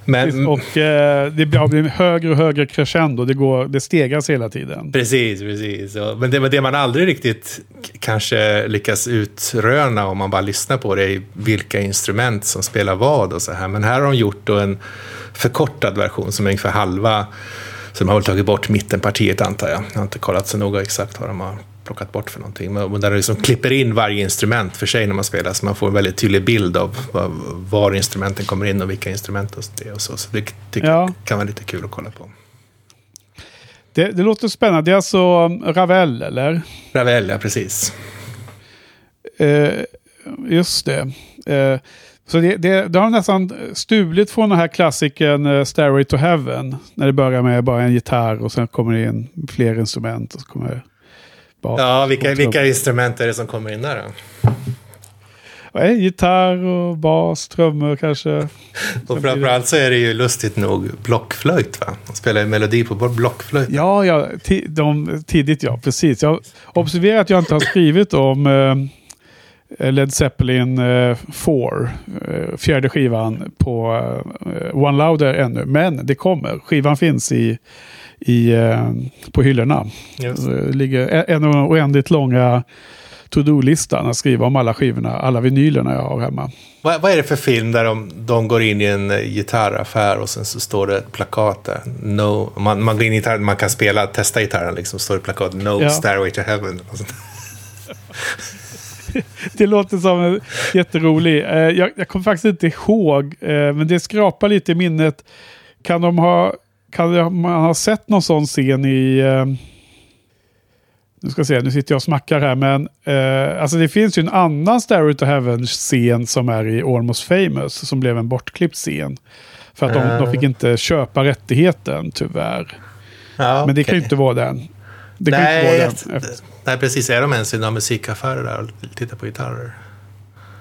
[SPEAKER 1] Men, och eh, det blir högre och högre crescendo. Det, går, det stegras hela tiden.
[SPEAKER 2] Precis, precis. Men det, det man aldrig riktigt kanske lyckas utröna om man bara lyssnar på det är vilka instrument som spelar vad och så här. Men här har de gjort en förkortad version som är ungefär halva. Så de har väl tagit bort mittenpartiet antar jag. Jag har inte kollat så noga exakt vad de har plockat bort för någonting. Men där de liksom klipper in varje instrument för sig när man spelar. Så man får en väldigt tydlig bild av var, instrumenten kommer in och vilka instrument det är. Och så. så det tycker ja. jag kan vara lite kul att kolla på.
[SPEAKER 1] Det, det låter spännande. Det är alltså Ravel, eller?
[SPEAKER 2] Ravel, ja precis.
[SPEAKER 1] Eh, just det. Eh, så det, det, det, har nästan stulit från den här klassikern uh, Stairway to Heaven. När det börjar med bara en gitarr och sen kommer det in fler instrument. Och så kommer
[SPEAKER 2] bas. Ja, vilka, vilka instrument är det som kommer in där då?
[SPEAKER 1] Ja, gitarr och bas, trummor kanske.
[SPEAKER 2] och framförallt så är det ju lustigt nog blockflöjt va? De spelar ju melodi på blockflöjt.
[SPEAKER 1] Ja, ja de, tidigt ja, precis. Jag observerar att jag inte har skrivit om eh, Led Zeppelin eh, 4, eh, fjärde skivan på eh, One Louder ännu. Men det kommer. Skivan finns i i, eh, på hyllorna. Det ligger en oändligt långa to-do-listan att skriva om alla skivorna, alla vinylerna jag har hemma.
[SPEAKER 2] Vad, vad är det för film där de, de går in i en eh, gitarraffär och sen så står det ett plakat där? No, man, man går in i gitarren, man kan spela, testa gitarren liksom, står det plakat No
[SPEAKER 1] Ja.
[SPEAKER 2] Stairway to Heaven. Och sånt.
[SPEAKER 1] Det låter som en jätterolig. Eh, jag, jag kommer faktiskt inte ihåg, eh, men det skrapar lite i minnet. Kan de ha, kan man ha sett någon sån scen i... Eh, nu ska jag se, nu sitter jag och smackar här, men alltså det finns ju en annan Stairway to Heaven-scen som är i Almost Famous, som blev en bortklippt scen. För att de, de fick inte köpa rättigheten, tyvärr.
[SPEAKER 2] Ja,
[SPEAKER 1] Men det kan ju inte vara den. Det kan
[SPEAKER 2] Nej,
[SPEAKER 1] inte. Efter-
[SPEAKER 2] nej, precis. Är de ens i några musikaffärer där och tittar på gitarrer?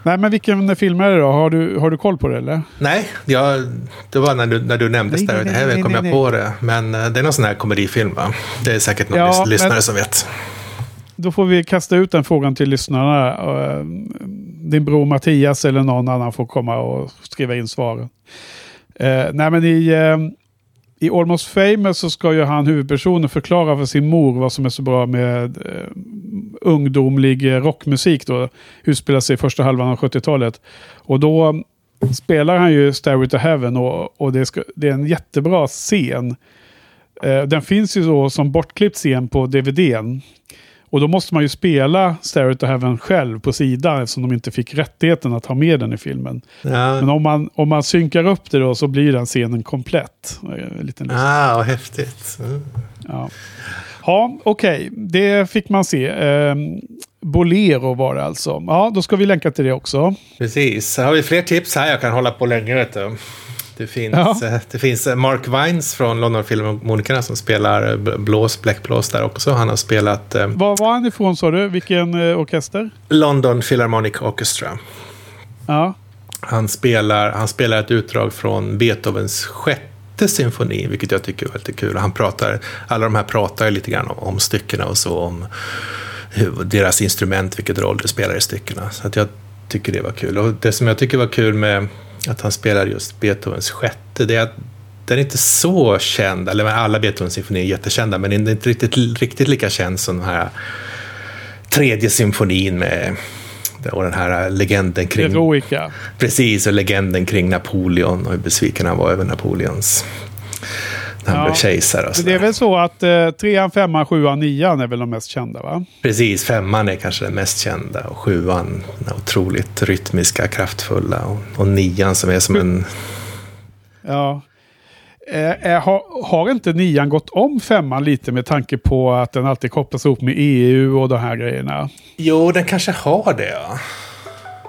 [SPEAKER 1] Nej, men vilken film är det då? Har du, har du koll på det eller?
[SPEAKER 2] Nej, jag, det var när du, när du nämnde
[SPEAKER 1] Nej,
[SPEAKER 2] Stairway to Heaven kom
[SPEAKER 1] nej,
[SPEAKER 2] jag
[SPEAKER 1] nej.
[SPEAKER 2] på det. Men eh, det är någon sån här komedifilm va? Det är säkert någon
[SPEAKER 1] Ja,
[SPEAKER 2] lys-
[SPEAKER 1] men-
[SPEAKER 2] lyssnare som vet.
[SPEAKER 1] Då får vi kasta ut den frågan till lyssnarna. Eh, Din bror Mattias eller någon annan får komma och skriva in svaren. Eh, nej men i, i Almost Famous så ska ju han huvudpersonen förklara för sin mor vad som är så bra med eh, ungdomlig rockmusik då. Utspelar sig i första halvan av 70-talet. Och då spelar han ju Stairway to Heaven och, och det, ska, det är en jättebra scen. Eh, den finns ju då som bortklippt scen på DVDn. Och då måste man ju spela Stairway to Heaven själv på sidan eftersom de inte fick rättigheten att ha med den i filmen.
[SPEAKER 2] Ja.
[SPEAKER 1] Men om man, om man synkar upp det då så blir den scenen komplett. Eh, En liten.
[SPEAKER 2] Ah, vad häftigt. Mm.
[SPEAKER 1] Ja, ja okej. Det fick man se. Eh, Bolero var det alltså. Ja, då ska vi länka till det också.
[SPEAKER 2] Precis. Har vi fler tips här. Jag kan hålla på länge vet du. Det finns,
[SPEAKER 1] Ja.
[SPEAKER 2] eh, det finns eh, Mark Vines från London Philharmonikerna som spelar eh, blås, bläckblås där också. Han har spelat
[SPEAKER 1] Var var han ifrån sa du? Vilken orkester?
[SPEAKER 2] London Philharmonic Orchestra.
[SPEAKER 1] Ja,
[SPEAKER 2] Han spelar, han spelar ett utdrag från Beethovens sjätte symfoni, vilket jag tycker är väldigt kul. Han pratar, alla de här pratar lite grann om, om styckena och så, om hur, deras instrument, vilket roll det spelar i styckena. Så att jag tycker det var kul. Och det som jag tycker var kul med att han spelar just Beethovens sjätte, det är den är inte så känd, eller alla Beethovens symfonier är jättekända, men den är inte riktigt, riktigt lika känd som den här tredje symfonin med och den här legenden kring
[SPEAKER 1] Eroica.
[SPEAKER 2] Precis, och legenden kring Napoleon och hur besviken han var över Napoleons... När han
[SPEAKER 1] Ja.
[SPEAKER 2] blev kejsare och
[SPEAKER 1] det är väl så att eh, trean, femman, sjuan, nian är väl de mest kända va?
[SPEAKER 2] Precis, femman är kanske den mest kända och sjuan den otroligt rytmiska, kraftfulla och, och nian som är som en...
[SPEAKER 1] Ja. Eh, eh, har, har inte nian gått om femman lite med tanke på att den alltid kopplas ihop med EU och de här grejerna?
[SPEAKER 2] Jo, den kanske har det. Ja.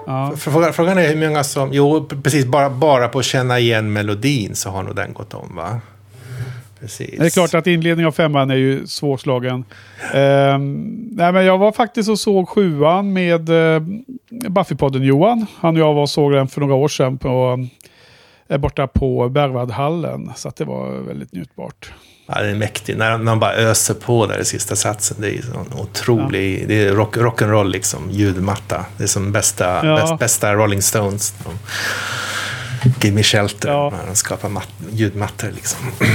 [SPEAKER 1] Ja.
[SPEAKER 2] Frågan, frågan är hur många som... Jo, precis, bara, bara på att känna igen melodin så har nog den gått om, va? Precis.
[SPEAKER 1] Det är klart att inledningen av femman är ju svårslagen. Ehm, nej, men jag var faktiskt och såg sjuan med uh, Buffypodden Johan. Han och jag var och såg den för några år sedan på, eh, borta på Berwaldhallen. Så det var väldigt njutbart.
[SPEAKER 2] Ja, det är mäktigt. När de bara öser på där i sista satsen. Det är sån otrolig... Det är rock, rock'n'roll liksom. Ljudmatta. Det är som bästa,
[SPEAKER 1] Ja.
[SPEAKER 2] bäst, bästa Rolling Stones. Gimme Shelter.
[SPEAKER 1] Ja.
[SPEAKER 2] De skapar mat, ljudmattor liksom.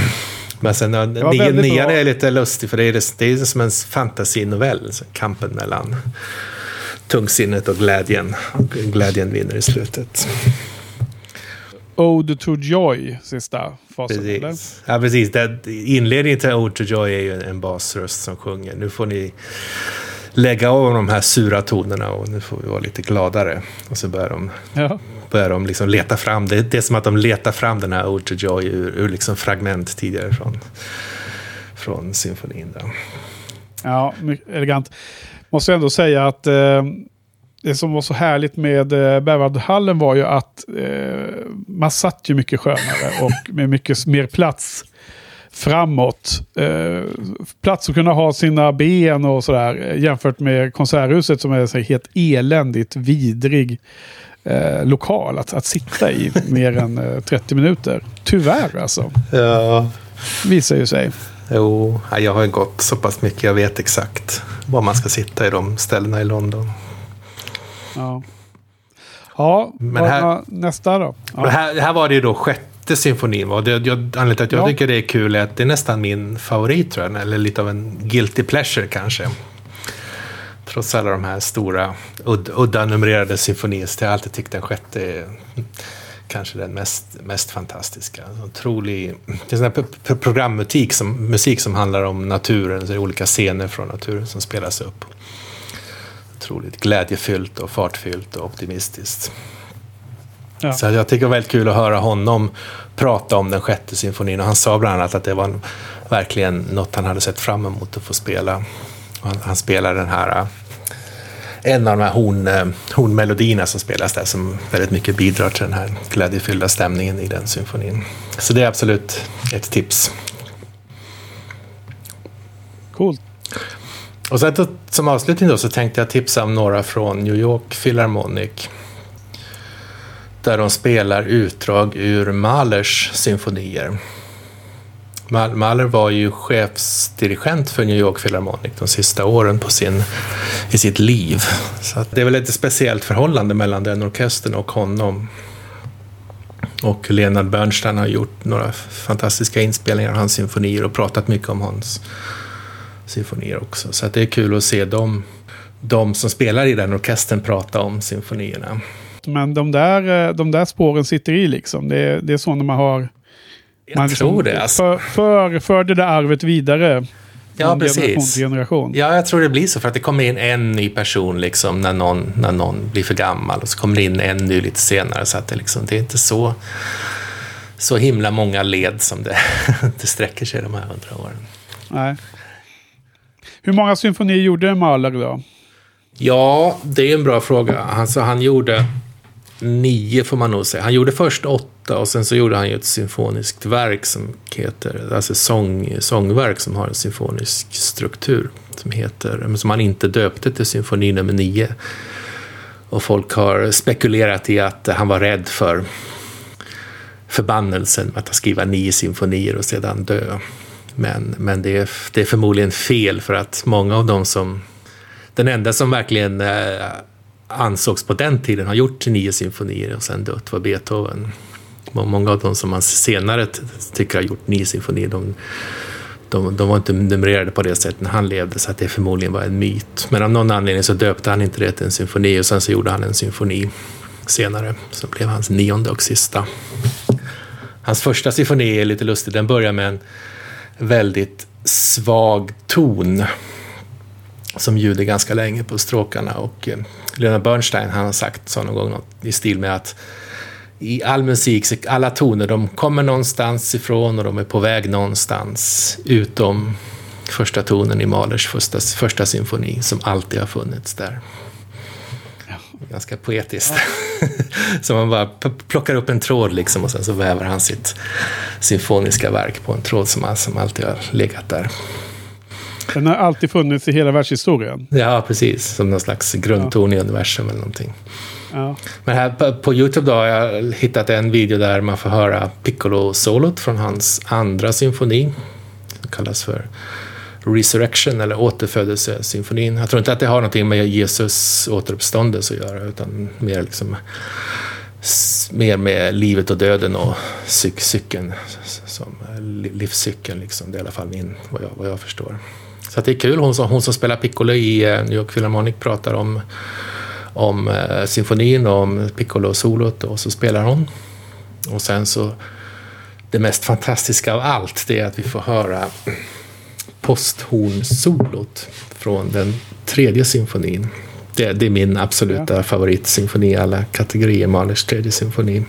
[SPEAKER 2] Men sen ja, nian, är lite lustig. För det är, det är som en fantasinovell. Kampen mellan tungsinnet och glädjen. Och glädjen vinner i slutet.
[SPEAKER 1] Ode to Joy, sista fasen. eller?
[SPEAKER 2] Precis. Ja, precis. Det, inledningen till Ode to Joy är ju en basröst som sjunger. Nu får ni lägga av de här sura tonerna och nu får vi vara lite gladare. Och så börjar de,
[SPEAKER 1] Ja.
[SPEAKER 2] Börjar de liksom leta fram, det, det är som att de letar fram den här Ode Joy ur, ur liksom fragment tidigare från, från symfonin. Då.
[SPEAKER 1] Ja, elegant. Måste ändå säga att eh, det som var så härligt med eh, Berwaldhallen var ju att eh, man satt ju mycket skönare och med mycket mer plats framåt. Eh, plats att kunna ha sina ben och sådär eh, jämfört med Konserthuset som är så helt eländigt vidrig eh, lokal att, att sitta i mer än eh, 30 minuter. Tyvärr alltså,
[SPEAKER 2] Ja,
[SPEAKER 1] visar ju sig.
[SPEAKER 2] jo, ja, jag har ju gått så pass mycket. Jag vet exakt var man ska sitta i de ställena i London.
[SPEAKER 1] Ja, ja
[SPEAKER 2] Men här-
[SPEAKER 1] nästa då? Ja.
[SPEAKER 2] här, här var det ju då sjätte symfonin. Och det, jag, anledningen till att jag
[SPEAKER 1] Ja.
[SPEAKER 2] tycker det är kul är att det är nästan min favorit tror jag. Eller lite av en guilty pleasure kanske. Trots alla de här stora, ud, udda numrerade symfonier så har jag alltid tyckt den sjätte är kanske den mest, mest fantastiska. Otrolig, det är sån här programmusik som, musik som handlar om naturen, så det är olika scener från naturen som spelas upp. Otroligt glädjefyllt och fartfyllt och optimistiskt. Ja. Så jag tycker det var väldigt kul att höra honom prata om den sjätte symfonin. Och han sa bland annat att det var verkligen något han hade sett fram emot att få spela. Han, han spelar den här en av de här horn, eh, hornmelodierna som spelas där som väldigt mycket bidrar till den här glädjefyllda stämningen i den symfonin. Så det är absolut ett tips.
[SPEAKER 1] Coolt.
[SPEAKER 2] Och så som avslutning då så tänkte jag tipsa om några från New York Philharmonic där de spelar utdrag ur Mahlers symfonier. Mahler var ju chefsdirigent för New York Philharmonic de sista åren på sin, i sitt liv. Så det är väl ett speciellt förhållande mellan den orkestern och honom. Och Leonard Bernstein har gjort några fantastiska inspelningar av hans symfonier och pratat mycket om hans symfonier också. Så det är kul att se dem, de som spelar i den orkestern prata om symfonierna.
[SPEAKER 1] Men de där, eh, de där spåren sitter i liksom. Det det är så när man har...
[SPEAKER 2] Jag man liksom tror det.
[SPEAKER 1] Alltså. För, för, för det där arvet vidare.
[SPEAKER 2] Ja, precis. Generation. Ja, jag tror det blir så. För att det kommer in en ny person liksom, när, någon, när någon blir för gammal. Och så kommer det in en ny lite senare. Så att det, liksom, det är inte så, så himla många led som det, det sträcker sig de här hundra åren.
[SPEAKER 1] Nej. Hur många symfonier gjorde Mahler då?
[SPEAKER 2] Ja, det är en bra fråga. Alltså, han gjorde nio får man nog säga. Han gjorde först åtta och sen så gjorde han ju ett symfoniskt verk som heter, alltså sång, sångverk som har en symfonisk struktur. Som heter, som han inte döpte till symfoni nummer nio. Och folk har spekulerat i att han var rädd för förbannelsen med att skriva nio symfonier och sedan dö. Men, men det, är, det är förmodligen fel för att många av dem som den enda som verkligen eh, ansågs på den tiden ha gjort nio symfonier och sen dött var Beethoven. Många av dem som man senare tycker har gjort nio symfonier, de, de, de, var inte numrerade på det sättet när han levde, så att det förmodligen var en myt. Men av någon anledning så döpte han inte det till en symfoni och sen så gjorde han en symfoni senare, som blev hans nionde och sista. Hans första symfoni är lite lustig, den börjar med en väldigt svag ton som ljuder ganska länge på stråkarna. Och eh, Leonard Bernstein han har sagt så någon gång något i stil med att i all musik, alla toner, de kommer någonstans ifrån och de är på väg någonstans. Utom första tonen i Mahlers första, första symfoni som alltid har funnits där. Ganska poetiskt. Ja. så man bara plockar upp en tråd liksom och sen så väver han sitt symfoniska verk på en tråd som, som alltid har legat där.
[SPEAKER 1] Den har alltid funnits i hela världshistorien.
[SPEAKER 2] Ja, precis. Som någon slags grundton ja. i universum eller någonting. Ja. Men här på, på, YouTube då har jag hittat en video där man får höra Piccolo-solot från hans andra symfoni. Som kallas för Resurrection eller återfödelsesymfonin. Jag tror inte att det har någonting med Jesus återuppståndelse att göra utan mer liksom mer med livet och döden och cykeln som livscykeln. Liksom. Det är i alla fall min, vad jag, vad jag förstår. Så det är kul. Hon som, hon som spelar piccolo i eh, New York Philharmonic pratar om, om eh, symfonin och om piccolo-solot och så spelar hon. Och sen så det mest fantastiska av allt det är att vi får höra posthornsolot från den tredje symfonin. Det, det är min absoluta ja. favoritsymfoni i alla kategorier, Mahlers tredje symfoni.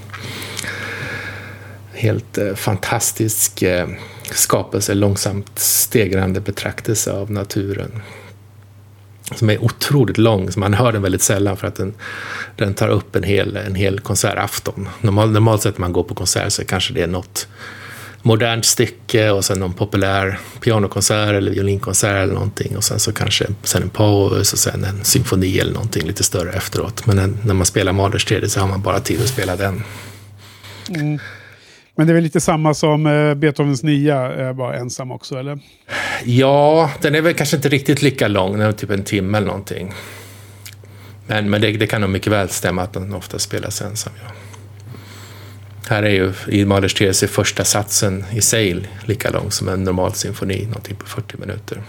[SPEAKER 2] Helt eh, fantastisk eh, skapelse, långsamt stegrande betraktelse av naturen. Som är otroligt lång, så man hör den väldigt sällan för att den, den tar upp en hel, en hel konsertafton. Normal, normalt sett när man går på konsert så kanske det är något modernt stycke och sen någon populär pianokonsert eller violinkonsert eller någonting och sen så kanske sen en paus och sen en symfoni eller någonting lite större efteråt. Men när man spelar Mahlers tredje så har man bara tid att spela den.
[SPEAKER 1] Mm. Men det är väl lite samma som eh, Beethovens nia, är bara ensam också, eller?
[SPEAKER 2] Ja, den är väl kanske inte riktigt lika lång, den är typ en timme eller någonting. Men, men det, det kan nog mycket väl stämma att den ofta spelas ensam, ja. Här är ju i Mahlers tredje första satsen i sig lika lång som en normal symfoni, någonting på 40 minuter.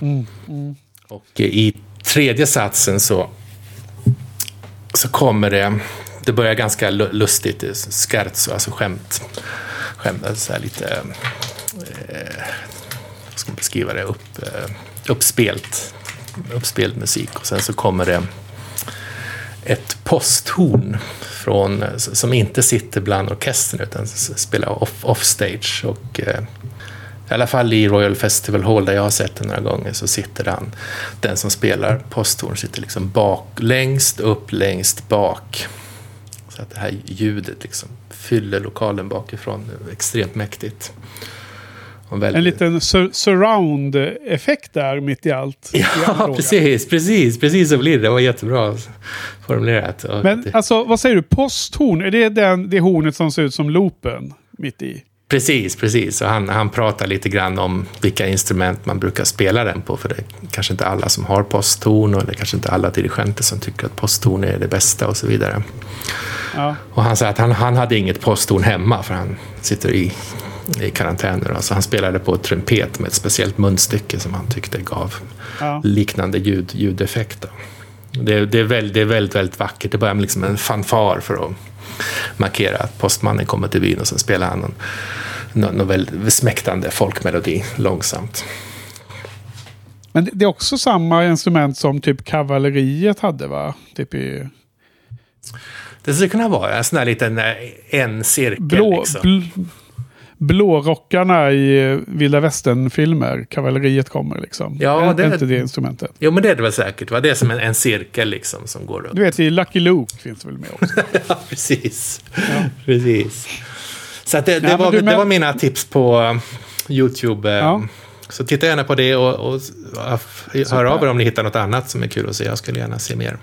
[SPEAKER 2] Mm, mm. Och i tredje satsen så, så kommer det, det börjar ganska lustigt, eh, scherzo, alltså skämt. skämt eh, så här lite, eh, vad ska man beskriva det, upp, eh, uppspelt, uppspelt musik. Och sen så kommer det ett posthorn från, som inte sitter bland orkestern utan spelar off, offstage. Och, eh, I alla fall i Royal Festival Hall där jag har sett det några gånger så sitter han, den som spelar posthorn sitter liksom bak, längst upp, längst bak. Att det här ljudet liksom fyller lokalen bakifrån. Extremt mäktigt.
[SPEAKER 1] Väldigt... En liten sur surround-effekt där mitt i allt.
[SPEAKER 2] Ja, precis, precis, precis så blir det. Det var jättebra formulerat.
[SPEAKER 1] Men alltså, vad säger du? Posthorn, är det den, det hornet som ser ut som loopen mitt i?
[SPEAKER 2] Precis, precis. Och han, han pratar lite grann om vilka instrument man brukar spela den på. För det är kanske inte alla som har posttorn och det är kanske inte alla dirigenter som tycker att posttorn är det bästa och så vidare. Ja. Och han säger att han, han hade inget posttorn hemma för han sitter i i karantän. Då. Så han spelade på trumpet med ett speciellt munstycke som han tyckte gav ja. liknande ljud, ljudeffekt. Det, det, är väldigt, det är väldigt, väldigt vackert. Det börjar med liksom en fanfar för att markera att postmannen kommer till byn och sen spelar han någon, någon, någon väldigt smäktande folkmelodi långsamt.
[SPEAKER 1] Men det är också samma instrument som typ kavalleriet hade va? Typ i...
[SPEAKER 2] Det skulle kunna vara en sån där liten eh, en cirkel.
[SPEAKER 1] Blå,
[SPEAKER 2] liksom.
[SPEAKER 1] bl blårockarna i vilda västern-filmer. Kavalleriet kommer liksom. Ja, är, det är inte det instrumentet.
[SPEAKER 2] Jo, men det är det väl säkert. Va? Det är som en, en cirkel liksom som går runt.
[SPEAKER 1] Du vet, i Lucky Luke finns det väl med också.
[SPEAKER 2] ja, precis. Ja. precis. Så det, det, ja, var, det var mina tips på uh, YouTube. Uh, ja. Så titta gärna på det och, och, och hör av er om ni hittar något annat som är kul att se. Jag skulle gärna se mer.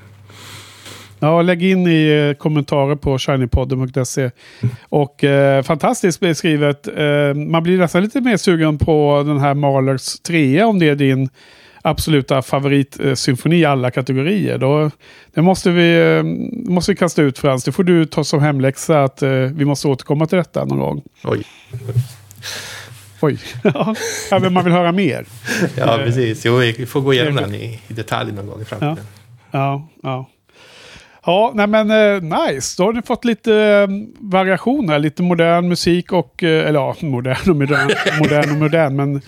[SPEAKER 1] Ja, lägg in i eh, kommentarer på shinypodden.se. Och eh, fantastiskt beskrivet. Eh, man blir nästan lite mer sugen på den här Mahlers 3 om det är din absoluta favoritsymfoni i alla kategorier. Då, det måste vi, eh, måste vi kasta ut Frans. Det får du ta som hemläxa att eh, vi måste återkomma till detta någon gång.
[SPEAKER 2] Oj.
[SPEAKER 1] Oj, ja, man vill höra mer.
[SPEAKER 2] ja, precis. Jo, vi får gå igenom den i, i detalj någon gång i framtiden.
[SPEAKER 1] Ja, ja. ja. Ja, nej men eh, nice. Då har ni fått lite eh, variationer, lite modern musik och, eh, eller ja, modern och modern, modern och modern, men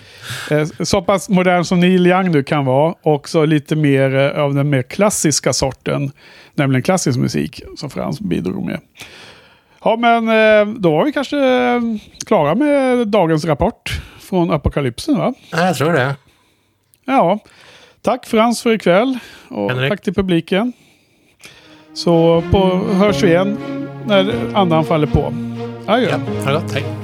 [SPEAKER 1] så pass modern som Neil Young nu kan vara. Och så lite mer av den mer klassiska sorten, nämligen klassisk musik som Frans bidrog med. Ja, men då var vi kanske klara med dagens rapport från apokalypsen, va?
[SPEAKER 2] Ja, jag tror det.
[SPEAKER 1] Ja, tack Frans för ikväll och Henrik. tack till publiken. Så på, hörs vi igen när andan faller på. Adjö. Ja.
[SPEAKER 2] Hej.